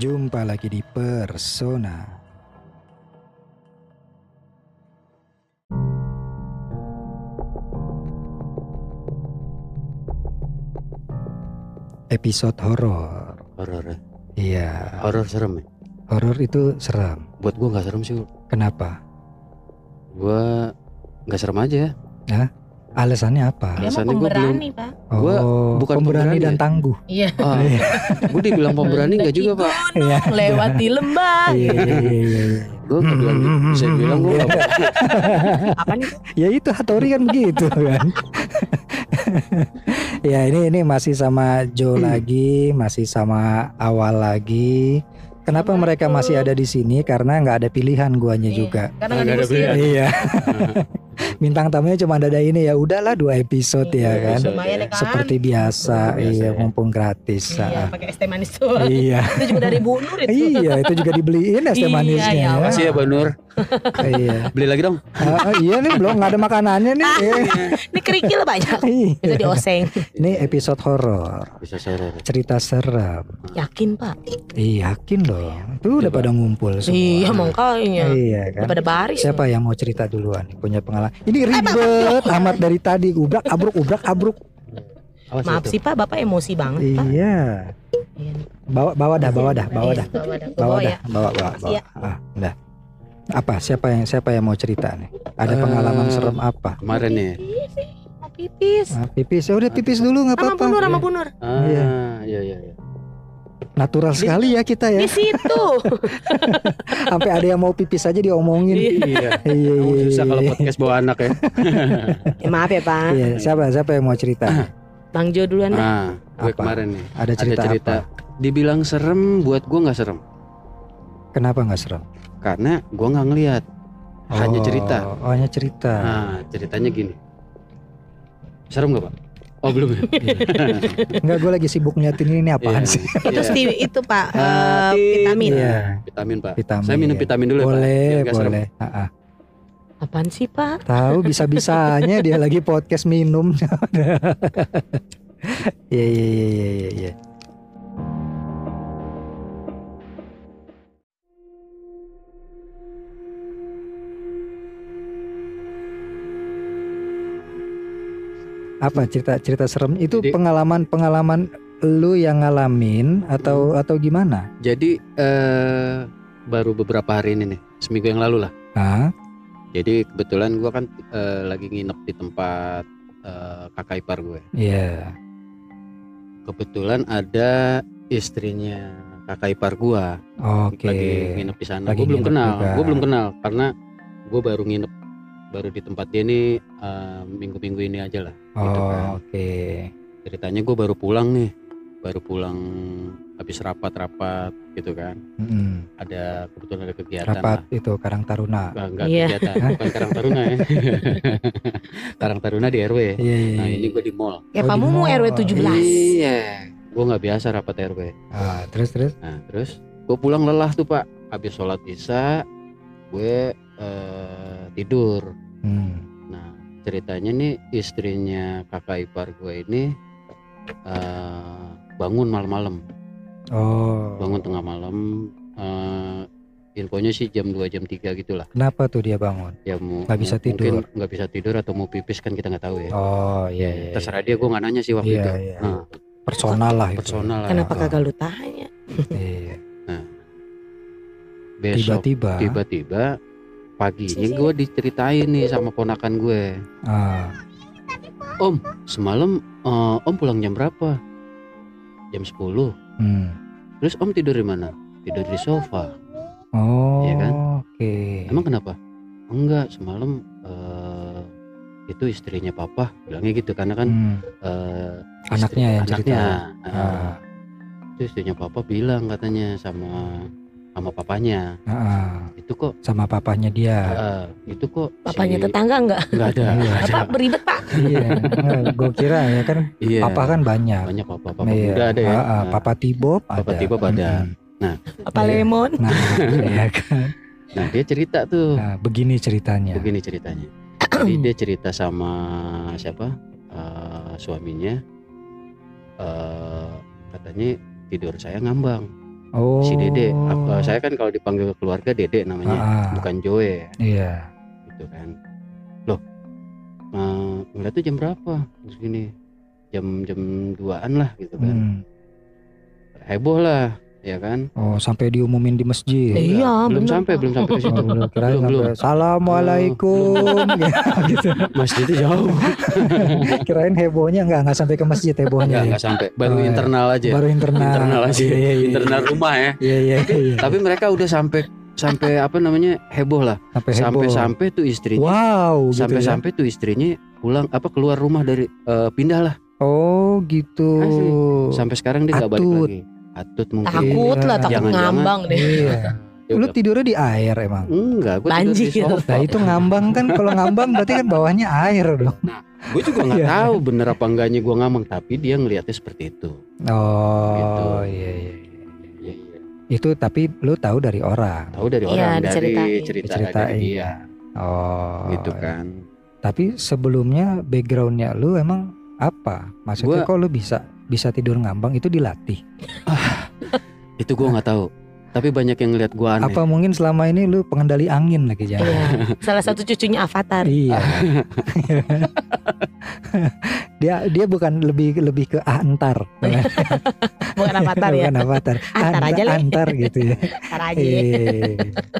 Jumpa lagi di Persona. Episode horor. Horor ya. Iya, Horor serem ya. horor itu seram. Buat gua nggak serem sih. Kenapa? Gua nggak serem aja. Alasannya apa? Dia Alasannya gua belum- Pak. Gua oh, bukan pemberani pemberani dan ya. tangguh. Iya. Ah, gua dibilang pemberani nggak juga pak. Iya. Lewati lembah. Iya, iya, iya, iya. Gua nggak bilang gitu. Bisa bilang gua nggak Apa nih? Ya itu Hattori kan begitu kan. ya ini ini masih sama Joe lagi, masih sama awal lagi. Kenapa mereka masih ada di sini? Karena nggak ada pilihan guanya Iya, juga. Karena Nggak ada pilihan. Iya. Bintang tamunya cuma ada ini ya. Udahlah dua episode ya Iya, kan. Lumayan ya kan. Seperti biasa, Seperti biasa iya ya. mumpung gratis. Iya, ah. pakai es teh manis tuh. Iya, Itu juga dari Bu Nur itu. iya itu juga dibeliin es teh Iya, manisnya. iya, ya. Makasih ya Bang Nur. Iya. Beli lagi dong. Ah, iya nih belum nggak ada makanannya nih. Ini kerikil banyak. Iya. Itu dioseng. Ini episode horor, Bisa serem. cerita seram. Yakin, Pak? Iya, yakin dong. Tuh udah Coba. pada ngumpul semua. Iya, makanya. Iya kan. Udah pada baris. Siapa yang mau cerita duluan? Punya pengalaman. Ini ribet amat dari tadi. Ubrak abruk ubrak abruk. Awas Maaf itu. sih, Pak. Bapak emosi banget, Pak. Iya. Iya. Bawa bawa dah, bawa dah, bawa Iya, dah. Bawa dah. Bawa Bawa dah, ya. bawa bawa. Ya. bawa. Ah, udah. Apa? Siapa yang siapa yang mau cerita nih? Ada Eh, pengalaman serem apa? Kemarin nih. Pipis Mau pipis. Ah, pipis. Ya udah pipis dulu nggak Sama apa-apa. Nur, sama Bu Nur. Ah, Iya. iya iya iya. Natural sekali ya kita ya. Di situ. Sampai ada yang mau pipis aja diomongin. Iya. Iya, iya, susah kalau iya. podcast bawa anak ya. Ya, maaf ya, Pak. Iya, siapa siapa yang mau cerita? Bang Jo duluan dah. Ah, gue Apa? kemarin nih. Ada cerita, Ada cerita. apa? Dibilang serem, buat gua nggak serem. Kenapa nggak serem? Karena gua nggak ngelihat. Hanya Oh, cerita. Oh, hanya cerita. Nah, ceritanya gini. Serem gak pak? Oh belum ya? Enggak, gue lagi sibuk nyatin ini, ini apaan Iya, sih? Itu iya. Stevie itu, Pak. Tin. vitamin. Iya, Vitamin pak. vitamin. Saya minum vitamin dulu ya pak. boleh, nggak boleh. Ah, ah. Apaan sih, Pak? Tahu bisa-bisanya dia lagi podcast minum. Iya, iya, iya, iya, iya, Apa cerita cerita serem itu Jadi- pengalaman-pengalaman lu yang ngalamin atau Hmm. atau gimana? Jadi eh baru beberapa hari ini nih, seminggu yang lalu lah. Ah, Jadi kebetulan gua kan eh, lagi nginep di tempat eh, kakak ipar gue. iya. Kebetulan ada istrinya kakak ipar gua Oke. lagi nginep di sana. Gue belum kenal, gue belum kenal karena gue baru nginep baru di tempat dia nih eh, minggu-minggu ini aja lah. gitu kan. Oh, oke. Ceritanya gue baru pulang nih, baru pulang habis rapat-rapat gitu kan. Mm-mm. Ada kebetulan ada kegiatan Rapat lah. itu Karang Taruna. Enggak, enggak Iya. kegiatan, bukan Karang Taruna ya. Karang Taruna di RW. Iya, iya, Nah iya. ini gue di mall. Ya Oh, kamu di mau mall. RW 17. Iya. Gue nggak biasa rapat RW. Ah, terus terus. Nah terus gue pulang lelah tuh pak. Habis sholat isya, gue eh, tidur. Hmm. Nah ceritanya nih istrinya kakak ipar gue ini eh, bangun malam-malam. Oh. Bangun tengah malam. eh, infonya sih jam 2 jam 3 gitulah. Kenapa tuh dia bangun? Ya mau Nggak bisa mau- mungkin tidur. nggak bisa tidur atau mau pipis kan kita nggak tahu ya. Oh, iya iya. Terserah dia gue nggak nanya sih waktu Iya, itu. iya. Nah, Personal lah itu. personal lah. Kenapa Ah. kagak lu tanya? Iya. Besok Tiba-tiba. tiba-tiba paginya gue diceritain nih sama ponakan gue. Ah, Semalam eh, Om pulang jam berapa? Jam 10. hmm. Terus Om tidur di mana? Tidur di sofa. Oh, Iya kan? oke. Emang kenapa? Enggak, semalam eh, itu istrinya papa bilangnya gitu karena kan Hmm. eh, Anaknya yang cerita. anaknya, eh, Ah, itu istrinya papa bilang katanya sama sama papanya ah. itu kok sama papanya dia. eh, itu kok Bapaknya si- tetangga enggak? nggak ada, Iya. nggak ada. Bapak beribet, Pak. iya. Gue kira ya kan Iya. papa kan banyak. banyak papa papa Iya. muda ada ya ah. Nah, Papa Tibob Papa ada. Tibob ada. Mm-mm. Apa Iya. lemon? Nah, iya kan. nah dia cerita tuh Nah, begini ceritanya. begini ceritanya jadi dia cerita sama siapa Eh, suaminya eh, katanya tidur saya ngambang Oh. si Dede. Apa, saya kan kalau dipanggil keluarga Dede namanya, Ah, bukan Joe Iya. gitu kan. Loh, eh, ngeliatnya jam berapa? Terus gini, jam jam 2an lah gitu kan. Hmm. Heboh lah, ya kan. Oh, sampai diumumin di masjid. Iya, belum bener, sampai, belum sampai ke Oh, situ. belum kirain Belum, belum. sampai, Assalamualaikum gitu. Masjidnya jauh. Kirain hebohnya enggak enggak sampai ke masjid hebohnya. Enggak, ya. enggak sampai. Baru Oh, iya. internal aja. Baru internal. internal aja. Iya, iya, iya. internal rumah ya. Iya iya iya. Tapi mereka udah sampai sampai apa namanya? heboh lah. Sampai heboh. Sampai-sampai tuh istrinya Wow, gitu ya. sampai-sampai tuh istrinya pulang apa keluar rumah dari eh, pindah lah. Oh, gitu. Asli. Sampai sekarang dia nggak balik lagi. Atut mungkin. Takut lah, takut Jangan-jangan. ngambang deh. Iya. Ya Lu tidurnya di air emang. Enggak, gue tidur Banjir. di sofa. Nah itu ngambang kan kalau ngambang berarti kan bawahnya air dong. Gue juga nggak Iya. tahu bener apa enggaknya gue ngambang, tapi dia ngelihatnya seperti itu. Oh Gitu. iya iya. Iya, iya. Itu tapi lu tahu dari orang. Tahu dari Iya, orang dari diceritain. cerita Diceritain. dari dia, Oh. gitu kan. Tapi sebelumnya backgroundnya lu emang apa? Maksudnya Gua- kok lu bisa bisa tidur ngambang itu dilatih? Itu gue nggak tahu. Tapi banyak yang ngeliat gue aneh. Apa mungkin selama ini lu pengendali angin lagi jangan? Iya. Salah satu cucunya Avatar. Iya. dia dia bukan lebih lebih ke antar. Bukan Avatar ya. bukan avatar. Antar aja, Le. Antar gitu ya. Antar aja. ya. Iya.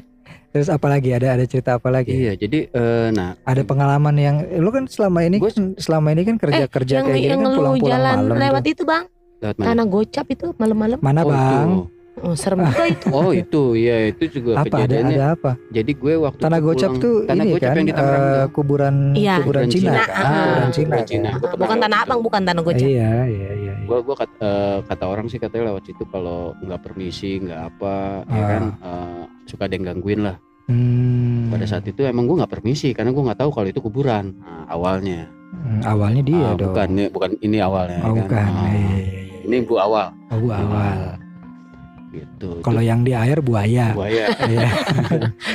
Terus apa lagi? Ada ada cerita apa lagi? Iya, jadi eh, nah Ada pengalaman yang lu kan selama ini Gua- kan selama ini kan kerja kerja yang kayak gini yang kan pulang-pulang jalan malam. lewat tuh. itu bang, lewat mana? tanah gocap itu malam-malam. Mana oh, bang? Itu. Oh, serem juga itu. Oh itu, iya itu juga Apa ada kejadiannya. ada apa? Jadi gue waktu Tanah gocap pulang- tuh tanah ini gocap kan yang di Tangerang tuh. kuburan Iya. kuburan Cina. Cina, kan? ah, Kuburan ah. Cina. Cina. kan? Bukan lewat tanah abang, bukan tanah gocap. Iya iya iya. Gua gua kata, eh, kata orang sih katanya lewat situ kalau nggak permisi nggak apa ya Ah. kan eh, suka ada yang gangguin lah. Hmm. Pada saat itu emang gue nggak permisi karena gue nggak tahu kalau itu kuburan nah, awalnya. Hmm, awalnya dia Ah, dong. bukan ini bukan ini awalnya. Oh, kan. bukan. Ah, Iya, iya, iya. Ini bu awal Oh, bu awal. gitu. Kalau yang di air buaya. buaya. Iya.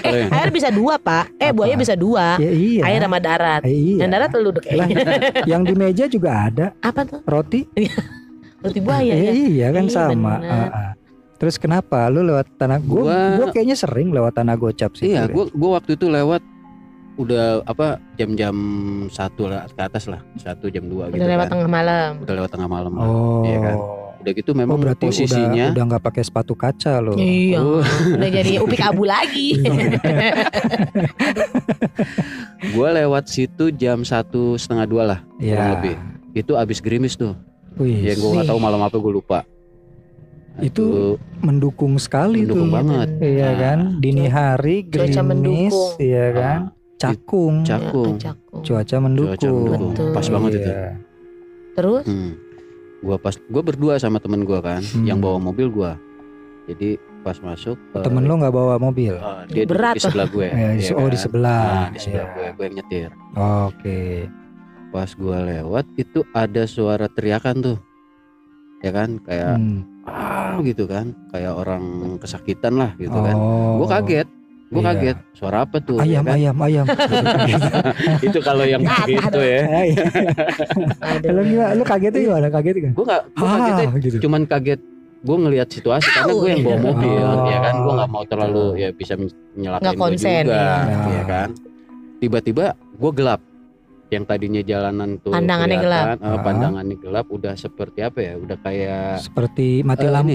Yang- Air bisa dua pak. Eh Apa? buaya bisa dua. Ya iya. Air sama darat. Eh, iya. Yang darat lu udah Lah, kayak yang di meja juga ada apa tuh? roti. Roti buaya Eh, ya. iya kan Iya, sama. Ah, ah. Terus kenapa lu lewat tanah gua, Gua- gua kayaknya sering lewat tanah gocap sih. Iya, gue gua waktu itu lewat udah apa jam-jam satu lah ke atas lah satu jam dua gitu Udah lewat kan. tengah malam. Udah lewat tengah malam lah. Oh. Iya kan? Udah gitu Oh, memang berarti posisinya udah nggak pakai sepatu kaca loh. Iya. Oh, Udah jadi upik abu lagi. gue lewat situ jam satu setengah dua lah kurang Iya. lebih. Itu abis gerimis tuh. Wih, Ya gue nggak tahu malam apa gue lupa. Itu mendukung sekali mendukung tuh. banget. Iya Nah, kan, dini hari gerimis, iya kan, cakung, Cakung. Ya, cakung. cuaca mendukung. Cuaca mendukung. Betul. Pas banget itu. Iya. Terus Hmm. Gua pas gua berdua sama temen gua kan, Hmm. yang bawa mobil gua. Jadi pas masuk eh, Temen lu nggak bawa mobil? eh, dia Berat di sebelah gue. Eh, iya oh di kan? sebelah. Nah, di sebelah Iya. gue, gue yang nyetir. Oke. Pas gua lewat itu ada suara teriakan tuh. Ya kan, kayak Hmm. ah gitu kan, kayak orang kesakitan lah gitu kan. Oh. Gue kaget, gue Iya. kaget. Suara apa tuh? Ayam, ya kan? ayam, ayam. itu kalau yang Ah, gitu ya. Aduh. lu gimana? Lu kagetnya gimana? Kaget kan? Gue nggak, gue kagetnya Ah, gitu. cuman kaget gue ngelihat situasi karena gue yang bawa mobil Oh. ya kan gue nggak mau terlalu ya bisa nyelakain Nggak gue konsen, juga ya. ya kan tiba-tiba gue gelap yang tadinya jalanan tuh Pandangannya eh, Ah. pandangannya gelap udah seperti apa ya udah kayak Seperti mati Eh, ini.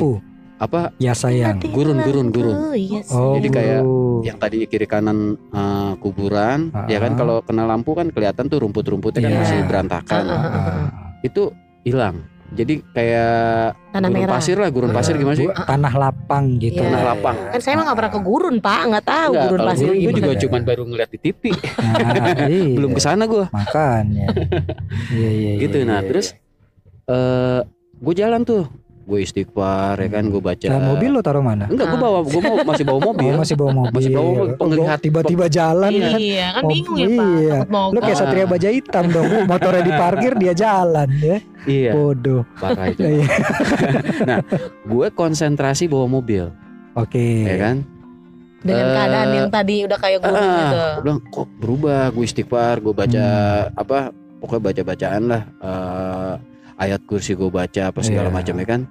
Apa Ya sayang. Gurun, gurun, gurun. Yes. Oh, Jadi kayak guru. yang tadinya kiri kanan eh, kuburan ya kan Ah. kalau kena lampu kan kelihatan tuh rumput-rumputnya kan Iya. masih berantakan Ah, ah, Ah. itu hilang jadi kayak Tanah gurun merah. pasir lah gurun pasir gimana sih Tanah lapang gitu. Iya. Tanah lapang. Kan saya emang gak pernah ke gurun pak, nggak tahu Enggak, gurun pasir gurun gue gimana. juga cuman baru ngeliat di TV Nah, iya. belum ke sana gue Makanya. Iya, iya, gitu iya, nah iya, terus eh gue jalan tuh gue istighfar ya kan gue baca Nah, mobil lo taruh mana? enggak gue bawa gue mau masih bawa mobil Oh, masih bawa mobil. Masih bawa mobil, penglihat- Tiba-tiba jalan kan. Iya kan bingung ya pak, iya. Lu kayak satria baja hitam dong. Motornya diparkir dia jalan ya. iya Bodoh. parah itu Iya. gue konsentrasi bawa mobil Oke. ya kan Dengan Eh, keadaan yang tadi udah kayak gurun Ah, gitu. gue bilang kok berubah gue istighfar gue baca Hmm. apa pokoknya baca bacaan lah eh, ayat kursi gue baca apa segala Iya. macam ya kan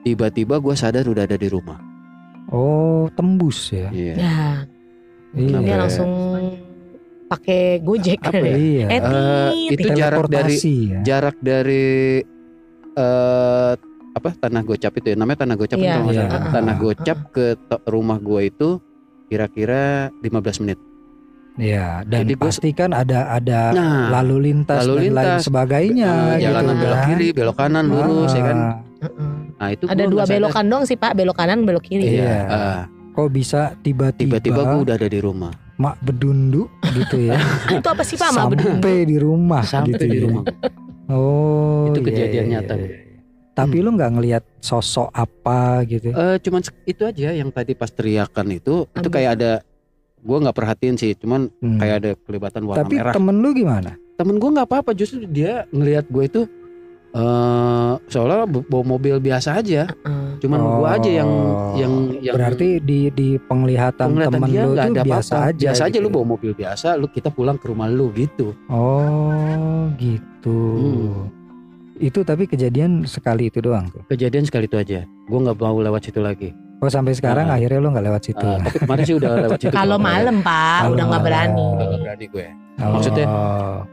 tiba-tiba gue sadar udah ada di rumah Oh, tembus ya. Iya. Ya, Iya. dia langsung pakai Gojek apa kali ya. iya. Eh, tit. itu jarak dari ya. jarak dari eh apa tanah gocap itu ya namanya tanah gocap Iya. kan kalau nggak salah. Iya. tanah Ah, gocap ke rumah gua itu kira-kira 15 menit Iya, dan Jadi gua- pasti kan ada ada Nah, lalu lintas lalu dan lain lintas. sebagainya Eh, gitu jalanan belok kan. kiri belok kanan lurus ya kan Ah, Heeh. Nah itu Ada dua sadar. belokan dong sih Pak, belok kanan, belok kiri. Iya. Ah, Kok bisa tiba-tiba, tiba-tiba gua udah ada di rumah mak bedundu gitu ya. Itu apa sih Pak? Mak bedundu? Sampai di rumah sampai gitu di ya. rumah Oh, Itu iya, kejadian iya, nyata, iya. Bu. Tapi lu nggak ngelihat sosok apa gitu? Eh, cuman se- itu aja yang tadi pas teriakan itu itu Aduh. kayak ada gua nggak perhatiin sih cuman Hmm. kayak ada kelibatan warna Tapi merah temen lu gimana? temen gue nggak apa-apa justru dia ngelihat gue itu eh seolah bawa mobil biasa aja Heeh. cuman gua aja yang Oh, yang yang Berarti di di penglihatan, penglihatan temen dia lu ada biasa apa-apa aja. biasa aja gitu. lu bawa mobil biasa lu kita pulang ke rumah lu gitu Oh, gitu. Hmm. Itu tapi kejadian sekali itu doang tuh. kejadian sekali itu aja gue nggak mau lewat situ lagi Oh sampai sekarang Ah. akhirnya lu nggak lewat situ. Eh, tapi kemarin sih udah lewat situ Kalau malam Pak, udah nggak berani. Udah nggak berani gue Oh, maksudnya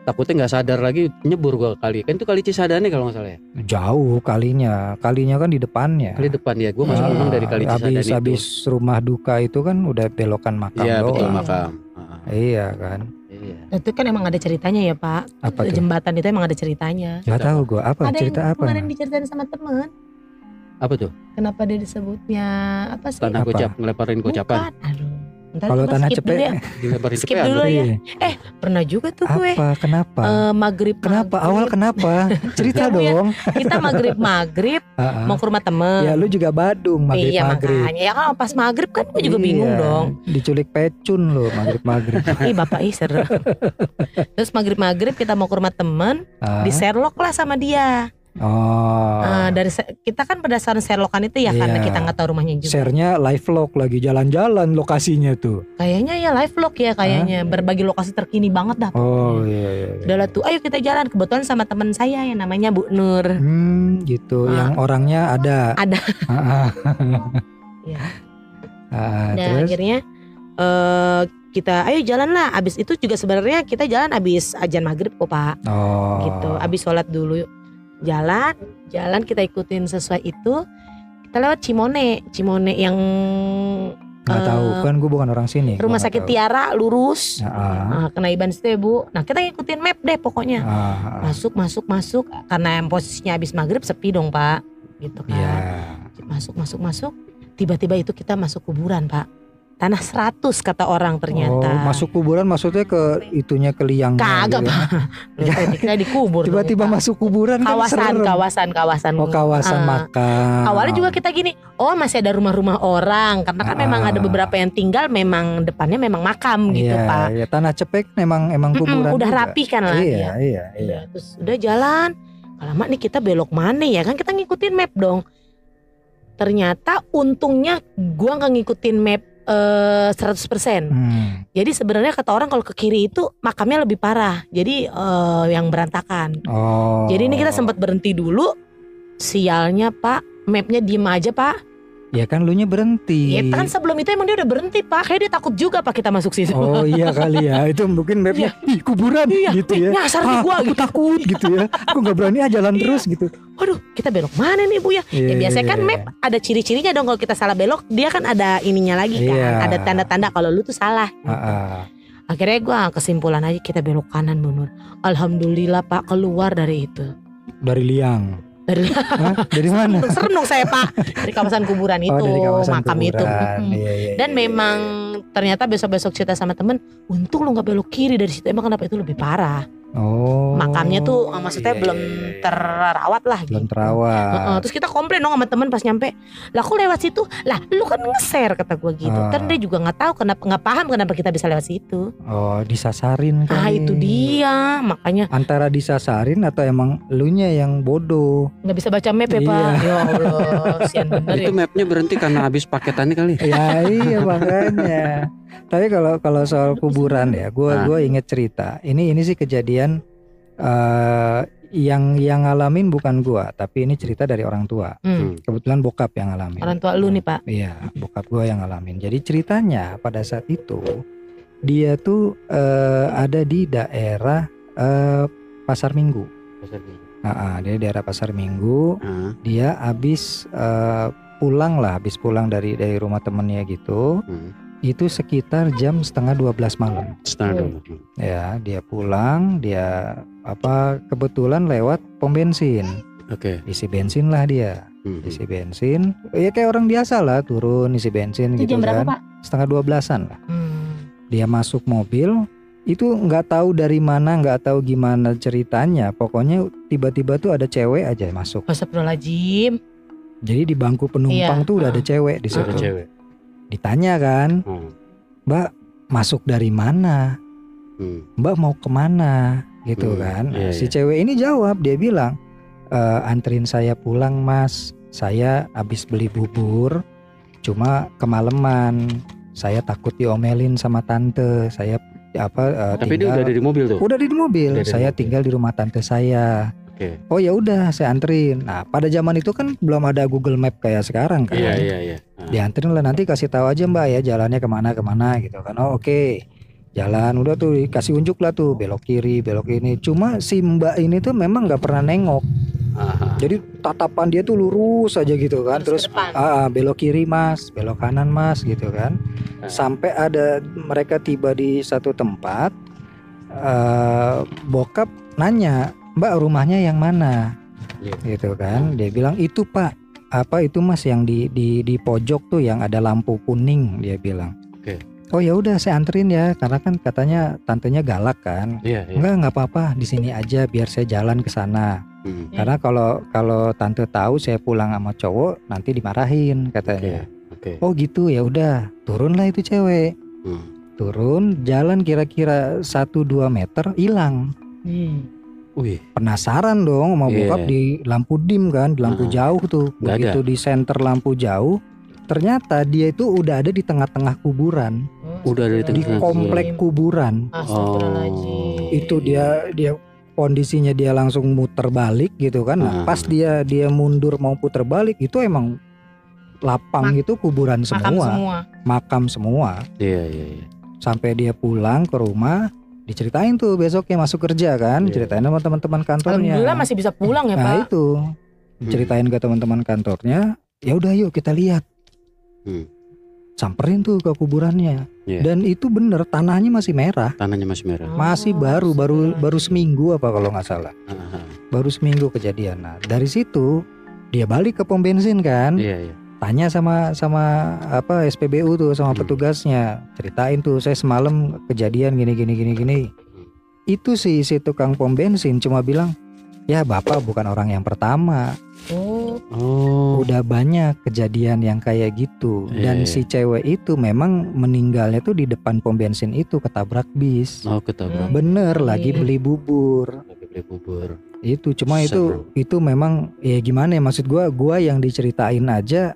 takutnya nggak sadar lagi nyebur gua kali kan itu kali Cisadane kalau nggak salah ya jauh kalinya, kalinya kan di depannya. kali depan ya gue masih Ah, dari kali Cisadane habis itu habis rumah duka itu kan udah belokan makam iya betul makam Ah, Iya kan. iya Itu kan emang ada ceritanya ya Pak. Apa tuh? Jembatan itu emang ada ceritanya. Gak tahu gua apa ada cerita yang apa? kemarin diceritain sama temen. apa tuh Kenapa dia disebutnya apa sih? tanah Apa? gocap ngeleparin gocapan Bukan. Aduh. Ntar Kalau tanah dulu ya. Skip cepet dulu Andrew. ya. Iya. Pernah juga tuh gue. Apa? Kenapa? Eh, maghrib kenapa? maghrib. Awal kenapa? Cerita Ya, ya. dong. kita maghrib maghrib mau ke rumah temen. Ya lu juga Badung maghrib iya maghrib. makanya ya kan pas maghrib kan gue juga bingung Iya, dong. Diculik pecun lo maghrib maghrib. Ih bapak ih seru. Terus maghrib maghrib kita mau ke rumah temen, Ah, di Sherlock lah sama dia. Oh. Eh, dari kita kan berdasarkan Sherlockan itu ya karena Iya. kita nggak tahu rumahnya juga. Share-nya live vlog lagi jalan-jalan lokasinya tuh. Kayaknya ya live vlog ya kayaknya berbagi lokasi terkini banget dah. Oh iya iya. iya. Udah lah tuh, ayo kita jalan. Kebetulan sama teman saya yang namanya Bu Nur. Hmm, gitu. Ah. Yang orangnya ada. Ada. Ah, ah. Iya. Ah, Dan terus akhirnya eh kita ayo jalan lah. Abis itu juga sebenarnya kita jalan abis ajan maghrib kok pak. oh. Gitu. Abis sholat dulu jalan, jalan kita ikutin sesuai itu. Kita lewat Cimone, Cimone yang Nggak eh, tahu kan gue bukan orang sini. rumah sakit tahu. Tiara lurus. Ah. Nah, kena Iban situ ya bu. Nah kita ngikutin map deh pokoknya. Ah, ah. Masuk masuk masuk karena yang posisinya abis maghrib sepi dong pak. Gitu kan. Iya. Masuk masuk masuk. Tiba-tiba itu kita masuk kuburan pak. Tanah 100 kata orang ternyata. Oh, masuk kuburan maksudnya ke itunya ke liangnya. Kagak gitu ya. pak. Tadi kita dikubur. Tiba-tiba masuk kuburan kan kawasan serem. kawasan kawasan. Oh kawasan Ah. makam. Awalnya juga kita gini, oh masih ada rumah-rumah orang karena kan Ah. memang ada beberapa yang tinggal memang depannya memang makam gitu Iya, pak. iya. tanah cepek memang emang kuburan. udah juga. rapi kan lah Iya, dia. iya, iya. Iya, terus udah jalan. Lama nih kita belok mana ya kan kita ngikutin map dong. Ternyata untungnya gua nggak ngikutin map eh 100%. Hmm. Jadi sebenarnya kata orang kalau ke kiri itu makamnya lebih parah. Jadi eh, yang berantakan. Oh. Jadi ini kita sempat berhenti dulu. Sialnya Pak, mapnya diem aja Pak. Ya kan lu nya berhenti. Ya kan sebelum itu emang dia udah berhenti Pak. Kayak dia takut juga Pak kita masuk situ. Oh iya kali ya. Itu mungkin mapnya ih kuburan Iya, gitu ya. nyasar Ah, gua aku gitu. takut gitu ya. Aku nggak berani ah jalan terus gitu. Waduh, kita belok mana nih Bu ya? Ya Iya, biasanya kan iya, map ada ciri-cirinya dong kalau kita salah belok, dia kan ada ininya lagi kan. Iya. Ada tanda-tanda kalau lu tuh salah. Ah, ah. Akhirnya gua kesimpulan aja kita belok kanan Bu Nur. Alhamdulillah Pak keluar dari itu. Dari liang. Dari Hah? Dari mana? serem dong saya Pak. Dari kawasan kuburan itu, oh kawasan makam itu. kuburan. Mm-mm. Iya, iya, Dan iya, memang ternyata besok-besok cerita sama temen, untung lu nggak belok kiri dari situ. Emang kenapa itu lebih parah? Oh. Makamnya tuh eh, maksudnya iya, belum iya, iya. terawat lah belum gitu. terawat. Heeh, terus kita komplain dong sama temen pas nyampe lah aku lewat situ lah lu kan nge-share kata gue gitu Ah. kan dia juga nggak tahu kenapa nggak paham kenapa kita bisa lewat situ Oh, disasarin ah kali. itu dia makanya Antara disasarin atau emang elunya yang bodoh. nggak bisa baca map ya Iya. pak ya allah sian bener ya itu mapnya berhenti karena habis paketannya kali ya iya makanya. Tapi kalau kalau soal kuburan ya, gua Ah. gua inget cerita. Ini ini sih kejadian eh yang yang ngalamin bukan gua, tapi ini cerita dari orang tua. Hmm. Hmm. Kebetulan bokap yang ngalamin. Orang tua lu nih pak. Iya, bokap gua yang ngalamin. Jadi ceritanya pada saat itu dia tuh eh, ada di daerah eh, Pasar Minggu. Pasar Minggu. Nah, dia di daerah Pasar Minggu. Dia habis eh, pulang lah, habis pulang dari dari rumah temennya gitu. hmm. Itu sekitar jam setengah 12 malam. Setengah Hmm. dulu. Ya, dia pulang, dia apa kebetulan lewat pom bensin. Oke. Isi bensin lah dia. Hmm. Isi bensin. Ya kayak orang biasa lah, turun isi bensin Itu gitu jam berapa kan. pak? Setengah 12-an lah. Hmm. Dia masuk mobil, itu nggak tahu dari mana, nggak tahu gimana ceritanya. Pokoknya tiba-tiba tuh ada cewek aja masuk. Astagfirullahaladzim. Jadi di bangku penumpang Iya, tuh udah ada uh. cewek di Ada situ. cewek. Ditanya kan, Hmm. Mbak masuk dari mana? Hmm. Mbak mau ke mana? Gitu Hmm, kan. Nah, iya, si iya. cewek ini jawab, dia bilang, "E, anterin saya pulang mas. Saya habis beli bubur, cuma kemalaman. Saya takut diomelin sama tante. Saya apa? eh, Tapi dia tinggal- udah ada di mobil tuh. Udah di mobil. Udah di saya mobil. tinggal di rumah tante saya. Oke. Oh ya udah, saya anterin. Nah, pada zaman itu kan belum ada Google Map kayak sekarang kan. Iya iya iya. Ah. Dianterin lah nanti kasih tahu aja Mbak ya jalannya ke mana ke mana gitu kan. Oh oke. Jalan udah tuh dikasih unjuk lah tuh belok kiri belok ini. Cuma si Mbak ini tuh memang nggak pernah nengok. Aha. Jadi tatapan dia tuh lurus aja gitu kan. Terus Terus depan. ah, belok kiri mas, belok kanan mas gitu kan. Ah. Sampai ada mereka tiba di satu tempat, eh bokap nanya, Mbak rumahnya yang mana? Iya. Gitu kan? Dia bilang itu Pak, apa itu Mas yang di di di pojok tuh yang ada lampu kuning? Dia bilang. Oke. Oh ya udah saya anterin ya, karena kan katanya tantenya galak kan. Iya iya. Enggak nggak apa-apa, di sini aja biar saya jalan ke sana. Hmm. Karena kalau kalau tante tahu saya pulang sama cowok nanti dimarahin Oke. katanya. Oke. Oh gitu ya udah turunlah itu cewek. Hmm. Turun jalan kira-kira 1-2 meter hilang. Hmm. Wih. Penasaran dong mau Iya. bokap di lampu dim kan, di lampu Ah. jauh tuh. Nggak Begitu di center lampu jauh, ternyata dia itu udah ada di tengah-tengah kuburan, Udah ada di di Tengah komplek kuburan. Astagfirullahaladzim. Itu dia dia kondisinya dia langsung muter balik gitu kan. Nah, Ah. pas dia dia mundur mau puter balik itu emang lapang Mak- itu kuburan Makam semua, semua. makam semua. Iya iya iya. Sampai dia pulang ke rumah, diceritain tuh besoknya masuk kerja kan, Iya. ceritain sama teman-teman kantornya. Alhamdulillah masih bisa pulang ya Nah pak. itu ceritain ke teman-teman kantornya. Ya udah yuk kita lihat. Hmm. Samperin tuh ke kuburannya. Iya. Dan itu bener tanahnya masih merah. Tanahnya masih merah. Oh, Masih baru baru baru seminggu apa kalau nggak salah. Aha. Baru seminggu kejadian. Nah dari situ dia balik ke pom bensin kan. Iya iya. Tanya sama sama apa SPBU tuh sama Hmm. petugasnya. Ceritain tuh saya semalam kejadian gini gini gini gini. Hmm. Itu sih si tukang pom bensin cuma bilang ya bapak bukan orang yang pertama. Oh. Oh. udah banyak kejadian yang kayak gitu Iya, dan iya. si cewek itu memang meninggalnya tuh di depan pom bensin itu ketabrak bis Oh ketabrak. bener lagi Iya. beli bubur Lagi beli bubur. itu cuma itu Seru. itu memang ya gimana ya maksud gua gua yang diceritain aja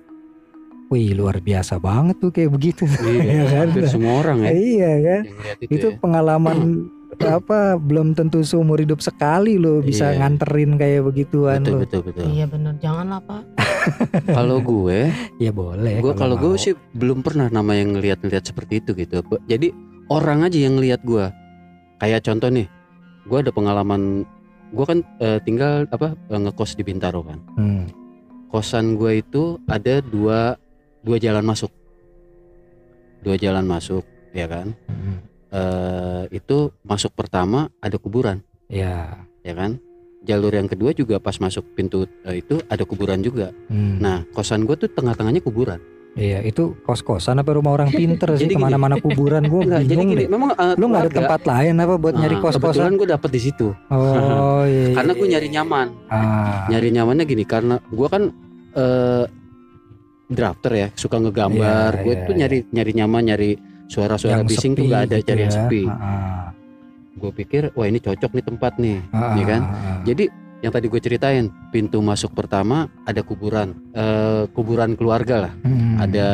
wih luar biasa banget tuh kayak begitu Iya kan? hampir semua orang ya. iya kan itu, itu ya. pengalaman apa belum tentu seumur hidup sekali lo bisa Iya. nganterin kayak begituan Betul lo betul betul. Iya bener janganlah pak. Kalau gue, ya boleh gue kalau gue sih belum pernah nama yang ngeliat-ngeliat seperti itu gitu. Jadi orang aja yang ngeliat gue. Kayak contoh nih, gue ada pengalaman. Gue kan eh, tinggal apa eh, ngekos di Bintaro kan. Hmm. Kosan gue itu ada dua dua jalan masuk. Dua jalan masuk, ya kan. Hmm. eh itu masuk pertama ada kuburan, ya ya kan. Jalur yang kedua juga pas masuk pintu eh, itu ada kuburan juga. Hmm. Nah kosan gue tuh tengah-tengahnya kuburan. Iya itu kos-kosan apa rumah orang pinter sih ke mana-mana kuburan gue Enggak, jadi bingung gini, deh. memang eh, Lu nggak ada tempat lain apa buat nyari Nah, kos-kosan? Kebetulan gue dapet di situ. Oh iya. Karena gue iya. nyari nyaman. Ah, Nyari nyamannya gini karena gue kan eh drafter ya, suka ngegambar. Iya, gue iya, tuh nyari nyari nyaman, nyari suara-suara yang bising tuh sepi gak ada, gitu cari yang ya. sepi. Ah, Gue pikir wah ini cocok nih tempat nih. Iya kan? Jadi yang tadi gue ceritain, pintu masuk pertama ada kuburan, eh kuburan keluarga lah. Hmm. Ada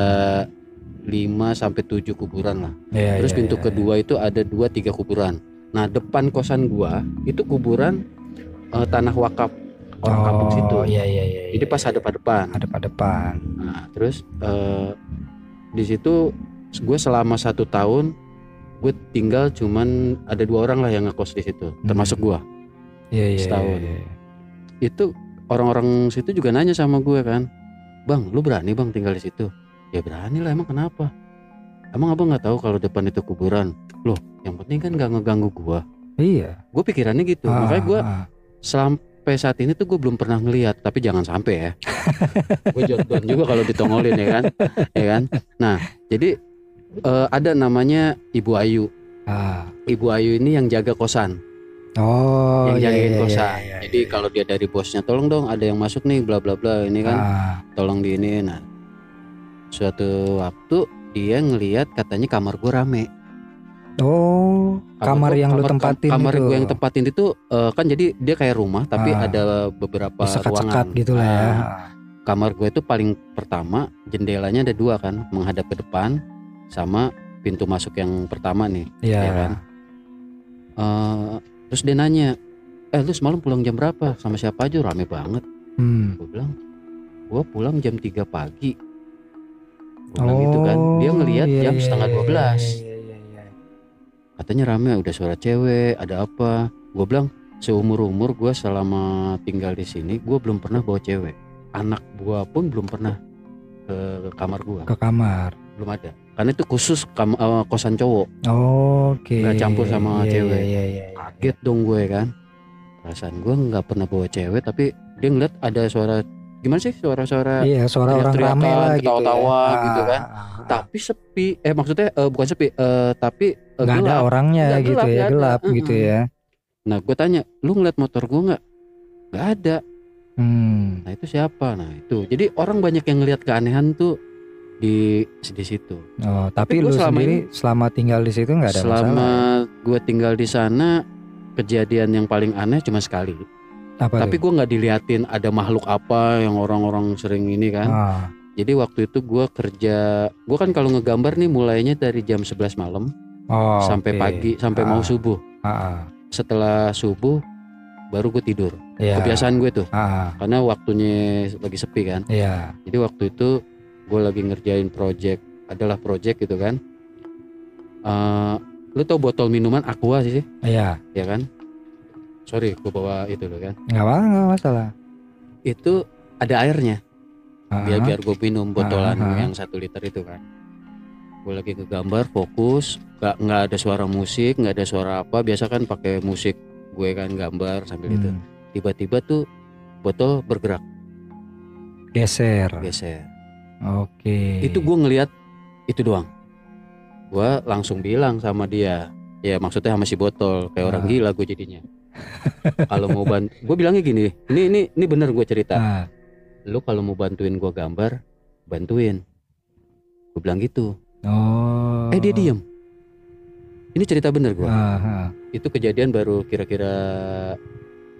5 sampai 7 kuburan lah. Iya, Terus iya, pintu iya, kedua itu ada 2 3 kuburan. Nah, depan kosan gua itu kuburan eh, tanah wakaf orang kampung situ. Oh iya iya iya. Jadi pas ada depan. ada pada depan. Nah, terus eh, di situ gue selama satu tahun gue tinggal cuman ada dua orang lah yang ngekos di situ, termasuk gue. Iya iya. Setahun. iya, iya. Itu orang-orang situ juga nanya sama gue kan, bang, lu berani bang tinggal di situ? Ya berani lah, emang kenapa? Emang abang nggak tahu kalau depan itu kuburan? Loh, yang penting kan nggak ngeganggu gue. Iya. Gue pikirannya gitu, Ah, makanya gue ah. Sampai saat ini tuh gue belum pernah ngeliat tapi jangan sampai ya. Gue jodoh juga kalau ditongolin ya kan? Ya kan? Nah jadi eh, ada namanya Ibu Ayu. Ah. Ibu Ayu ini yang jaga kosan. Oh yang iya, jagain iya, kosan. iya, iya, jadi iya. kalau dia dari bosnya tolong dong ada yang masuk nih bla bla bla ini kan. Ah. tolong di ini. Nah suatu waktu dia ngelihat katanya kamar gue rame Oh, kamar yang lu kam- tempatin kamar itu. gue yang tempatin itu eh, kan jadi dia kayak rumah tapi Ah. ada beberapa sekat-sekat ruangan gitu lah ya. Ah, kamar gue itu paling pertama jendelanya ada dua kan menghadap ke depan sama pintu masuk yang pertama nih Iya. ya kan Eh, terus dia nanya eh lu semalam pulang jam berapa sama siapa aja rame banget Hmm. gue bilang gue pulang jam 3 pagi gue bilang gitu kan dia ngelihat iya, jam iya, setengah iya, 12 iya, iya. Katanya rame udah suara cewek ada apa gue bilang seumur umur gue selama tinggal di sini gue belum pernah bawa cewek anak gue pun belum pernah ke kamar gue Ke kamar. belum ada karena itu khusus kam- eh, kosan cowok Oke. Nggak campur sama Iya, cewek. Iya, iya, iya, iya. kaget dong gue kan perasaan gue nggak pernah bawa cewek tapi dia ngeliat ada suara gimana sih suara-suara Iya, suara orang rame lah gitu. ketawa-tawa ya. gitu kan. Ah, ah, ah. tapi sepi eh maksudnya eh, bukan sepi eh, tapi eh, nggak ada gelap. orangnya Nggak gitu gelap, ya, nggak ada. gelap gitu ya. nah gue tanya lu ngeliat motor gue nggak nggak ada Hmm. Nah itu siapa? Nah itu. Jadi orang banyak yang ngelihat keanehan tuh di di situ. Oh, tapi, Tapi lu selama sendiri selama tinggal di situ nggak ada Selama masalah. gue tinggal di sana, kejadian yang paling aneh cuma sekali. Apa Tapi gue nggak diliatin ada makhluk apa yang orang-orang sering ini kan. Ah, Jadi waktu itu gue kerja, gue kan kalau ngegambar nih mulainya dari jam 11 malam oh, sampai oke. pagi sampai mau Ah. subuh. Ah, ah. Setelah subuh baru gue tidur. Iya. Kebiasaan gue tuh, Ah, karena waktunya lagi sepi kan. iya. Jadi waktu itu gue lagi ngerjain project, adalah project gitu kan. Eh, lu tau botol minuman aqua sih, Iya. ya kan? Sorry, gue bawa itu loh kan. Nggak apa nggak masalah. Itu ada airnya, Ah, biar biar gue minum botolan ah. yang satu liter itu kan. Gue lagi ngegambar, fokus, nggak nggak ada suara musik, nggak ada suara apa. Biasa kan pakai musik gue kan gambar sambil itu. hmm, Tiba-tiba tuh botol bergerak, Geser. geser. Oke. itu gue ngelihat itu doang gue langsung bilang sama dia ya maksudnya sama si botol kayak orang Ah. gila gue jadinya kalau mau bantu gue bilangnya gini ini ini ini bener gue cerita. Ah, lu kalau mau bantuin gue gambar bantuin. Gue bilang gitu. Oh. eh dia diem. Ini cerita bener gue Ah, itu kejadian baru kira-kira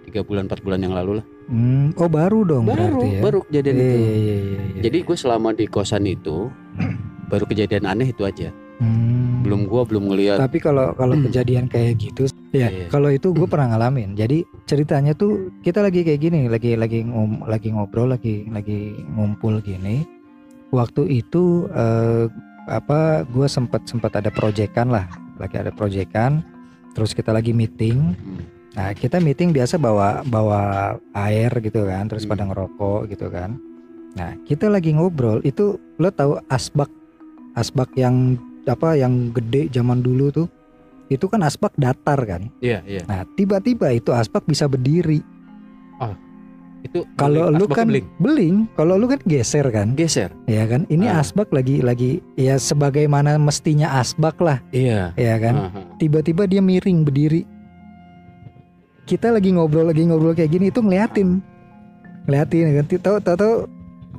tiga bulan empat bulan yang lalu lah. Hmm, oh baru dong baru berarti ya. baru kejadian Iya, itu. iya, iya, iya, iya. jadi gue selama di kosan itu baru kejadian aneh itu aja. Hmm. belum gue belum ngelihat Tapi kalau kalau kejadian kayak gitu, ya Iya. kalau itu gue pernah ngalamin. Jadi ceritanya tuh kita lagi kayak gini, lagi lagi ngom, lagi ngobrol, lagi lagi ngumpul gini. Waktu itu eh, apa? Gue sempat sempat ada proyekan lah, lagi ada proyekan. Terus kita lagi meeting. Nah kita meeting biasa bawa bawa air gitu kan, terus Hmm. pada ngerokok gitu kan. Nah kita lagi ngobrol itu lo tahu asbak asbak yang apa yang gede zaman dulu tuh itu kan asbak datar kan. Iya, iya. Nah tiba-tiba itu asbak bisa berdiri. Itu Kalau lu kan beling. beling, kalau lu kan geser kan, geser. ya kan. Ini Ah. asbak lagi lagi ya sebagaimana mestinya asbak lah, Iya. ya kan. Aha. Tiba-tiba dia miring berdiri. Kita lagi ngobrol lagi ngobrol kayak gini itu ngeliatin, ngeliatin kan. Tahu tahu tahu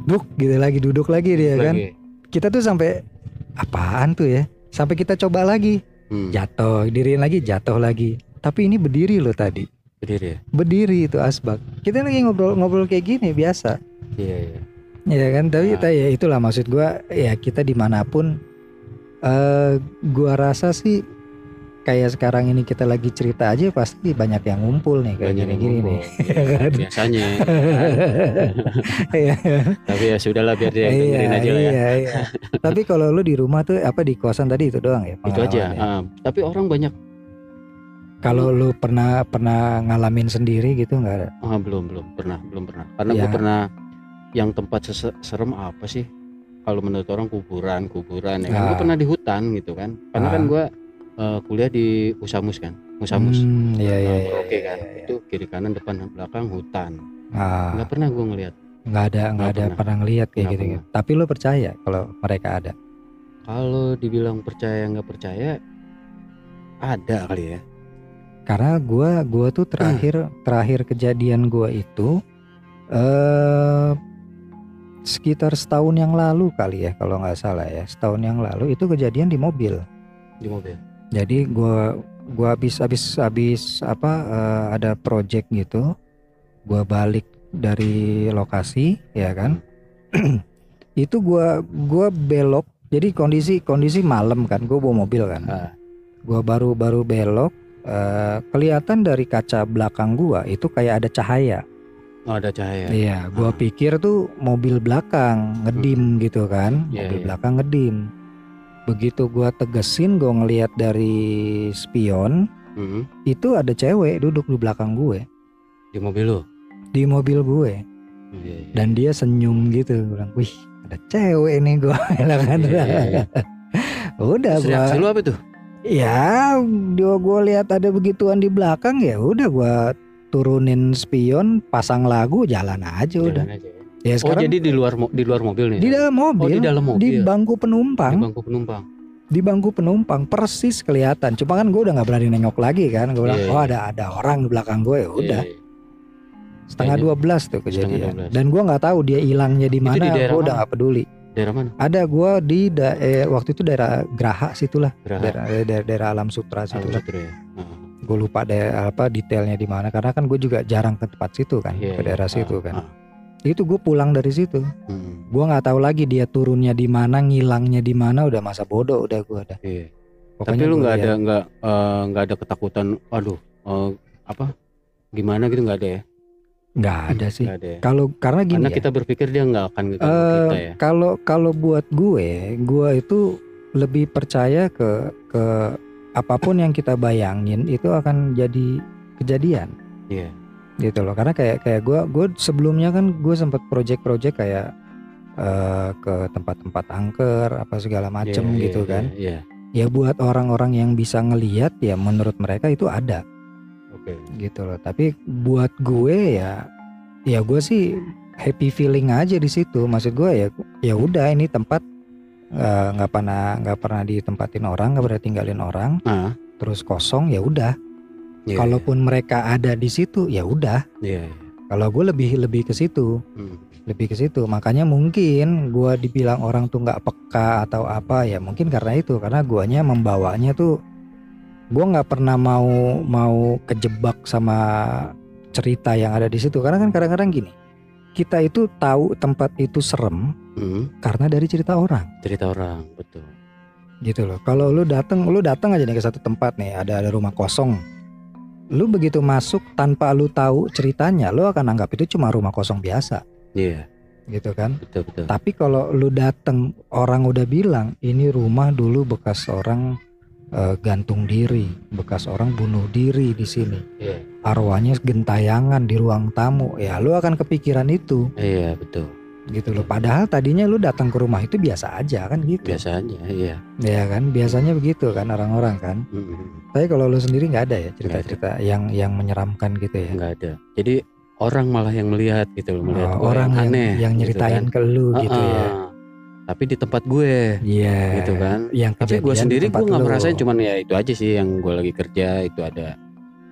duduk gitu lagi duduk lagi dia kan. Lagi. Kita tuh sampai apaan tuh ya? Sampai kita coba lagi Hmm. jatuh, diriin lagi jatuh lagi. Tapi ini berdiri loh tadi. Berdiri ya. Berdiri itu asbak. Kita lagi ngobrol-ngobrol kayak gini biasa. Iya, iya. Ya kan, tapi Ah. ta- ya itulah maksud gua ya kita di mana pun eh gua rasa sih kayak sekarang ini kita lagi cerita aja pasti banyak yang ngumpul nih kayak gini-gini nih. Iya, biasanya Iya. tapi ya sudahlah biar dia yang dengerin aja lah ya iya, iya. Tapi kalau lu di rumah tuh apa di kosan tadi itu doang ya? itu aja pengalamannya? Ah, tapi orang banyak Kalau lu pernah pernah ngalamin sendiri gitu nggak ada? ah, belum belum pernah belum pernah karena Ya. gue pernah yang tempat serem apa sih kalau menurut orang kuburan kuburan ya kan gue Ah. pernah di hutan gitu kan karena Ah. kan gue eh, kuliah di Usamus kan Usamus Hmm, iya iya. Nah, iya, Merauke iya, kan iya. itu kiri kanan depan belakang hutan Ah, nggak pernah gue ngeliat nggak ada nggak Nggak ada pernah. pernah ngeliat kayak gitu, gitu. Tapi lu percaya kalau mereka ada? kalau dibilang percaya nggak percaya ada kali ya Karena gua gua tuh terakhir terakhir kejadian gua itu eh sekitar setahun yang lalu kali ya kalau nggak salah ya setahun yang lalu itu kejadian di mobil. di mobil Jadi gua gua habis habis habis apa eh, ada project gitu. Gua balik dari lokasi ya kan. itu gua gua belok. Jadi kondisi kondisi malam kan. Gua bawa mobil kan. Ah. Gua baru baru belok eh, kelihatan dari kaca belakang gua itu kayak ada cahaya. oh ada cahaya Iya, gua Ah. pikir tuh mobil belakang ngedim gitu kan. Iya, mobil iya. belakang ngedim. Begitu gua tegesin gua ngelihat dari spion, Mhm. itu ada cewek duduk di belakang gue, di mobil lo di mobil gue Iya, iya. dan dia senyum gitu. Gua bilang, "Wih, ada cewek nih gua." bilang kan. Iya, iya, iya. udah Terus gua reaksi lu apa tuh Ya, dia gue lihat ada begituan di belakang ya udah gua turunin spion, pasang lagu, jalan aja udah. Jalan aja ya. Ya oh sekarang jadi di luar di luar mobil nih di dalam mobil, oh di dalam mobil di bangku Di penumpang, bangku penumpang di bangku penumpang persis kelihatan. Cuma kan gue udah nggak berani nengok lagi kan. Gue bilang, Iya, oh iya. ada ada orang di belakang gue. Ya udah, Iya, iya. setengah Kayaknya dua belas tuh kejadian. 12. Dan gue nggak tahu dia hilangnya di di mana. Gue udah nggak peduli. daerah mana Ada gue di da- eh, waktu itu daerah Graha situlah, Geraha daerah, daerah, daerah Alam Sutra Alam. Sutra ya Ah, gue lupa deh apa detailnya di mana karena kan gue juga jarang ke tempat situ kan iya, ke daerah iya. situ kan ah. Itu gue pulang dari situ. Hmm, gue nggak tahu lagi dia turunnya di mana ngilangnya di mana udah masa bodoh udah gue udah iya. Pokoknya tapi lu nggak ada nggak eh, nggak ada ketakutan aduh eh, apa gimana gitu nggak ada ya? Nggak ada sih. Ada ya. Kalau karena gini karena ya, kita berpikir dia nggak akan ngeganggu eh, kita ya. kalau kalau buat gue gue itu lebih percaya ke ke apa pun yang kita bayangin itu akan jadi kejadian. Iya gitu loh. Karena kayak kayak gue gue sebelumnya kan gue sempat project-project kayak eh, ke tempat-tempat angker apa segala macem Iya, iya, gitu iya, kan. iya. Ya buat orang-orang yang bisa ngelihat ya menurut mereka itu ada. Oke. Gitu loh. Tapi buat gue ya ya gue sih happy feeling aja di situ. Maksud gue ya ya udah ini tempat eh, nggak pernah nggak pernah ditempatin orang nggak pernah tinggalin orang. Ah terus kosong ya udah iya, kalaupun mereka ada di situ ya udah. Iya. kalau gue lebih lebih ke situ. Hmm. lebih ke situ. Makanya mungkin gua dibilang orang tuh nggak peka atau apa ya mungkin karena itu. Karena guanya membawanya tuh gua nggak pernah mau mau kejebak sama cerita yang ada di situ. Karena kan kadang-kadang gini kita itu tahu tempat itu serem Hmm, karena dari cerita orang. Cerita orang betul. Gitu loh. Kalau lu datang lu datang aja nih ke satu tempat nih. Ada ada rumah kosong lu begitu masuk tanpa lu tahu ceritanya lu akan anggap itu cuma rumah kosong biasa. Iya. Gitu kan? Betul betul. Tapi kalau lu dateng orang udah bilang ini rumah dulu bekas orang eh, gantung diri, bekas orang bunuh diri di sini. iya. Arwahnya gentayangan di ruang tamu. Ya lu akan kepikiran itu. Iya betul gitu loh. Padahal tadinya lu datang ke rumah itu biasa aja kan gitu. biasa aja iya Ya kan biasanya begitu kan orang-orang kan. Hmm, Tapi kalau lu sendiri nggak ada ya cerita-cerita yang yang menyeramkan gitu ya. nggak ada jadi orang malah yang melihat gitu loh melihat Oh, orang yang, aneh yang gitu nyeritain kan. ke lu gitu ya. Ah, ah. tapi di tempat gue Iya. gitu kan Yang tapi gue sendiri gue nggak merasain cuman ya itu aja sih yang gue lagi kerja itu ada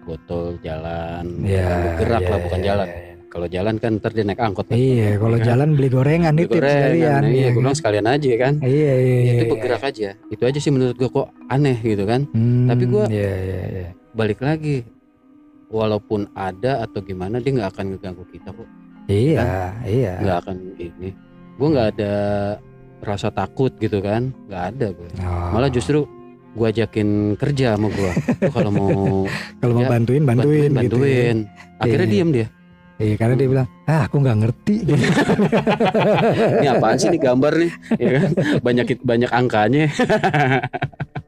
botol jalan Iya, gerak iya, lah bukan iya, jalan iya, iya. Kalau jalan kan ntar dia naik angkot kan. Iya, kalau Iya kan? jalan beli gorengan Beli nitip gorengan, sekalian. iya iya gue kan? bilang sekalian aja kan Iya, iya, Ya, iya. itu iya. bergerak aja itu aja sih menurut gue kok aneh gitu kan Hmm, Tapi gua- Iya, iya, iya. balik lagi walaupun ada atau gimana dia nggak akan ngeganggu kita kok Iya, iya. nggak akan ini gue nggak ada rasa takut gitu kan nggak ada gue Oh. malah justru gua ajakin kerja sama gua Lu kalau mau Kalau mau Ya, bantuin bantuin, bantuin, gitu. ya. bantuin. akhirnya Iya. diem dia Iya, karena dia bilang, ah aku nggak ngerti. ini apaan sih nih gambar nih? Ya kan? Banyak banyak angkanya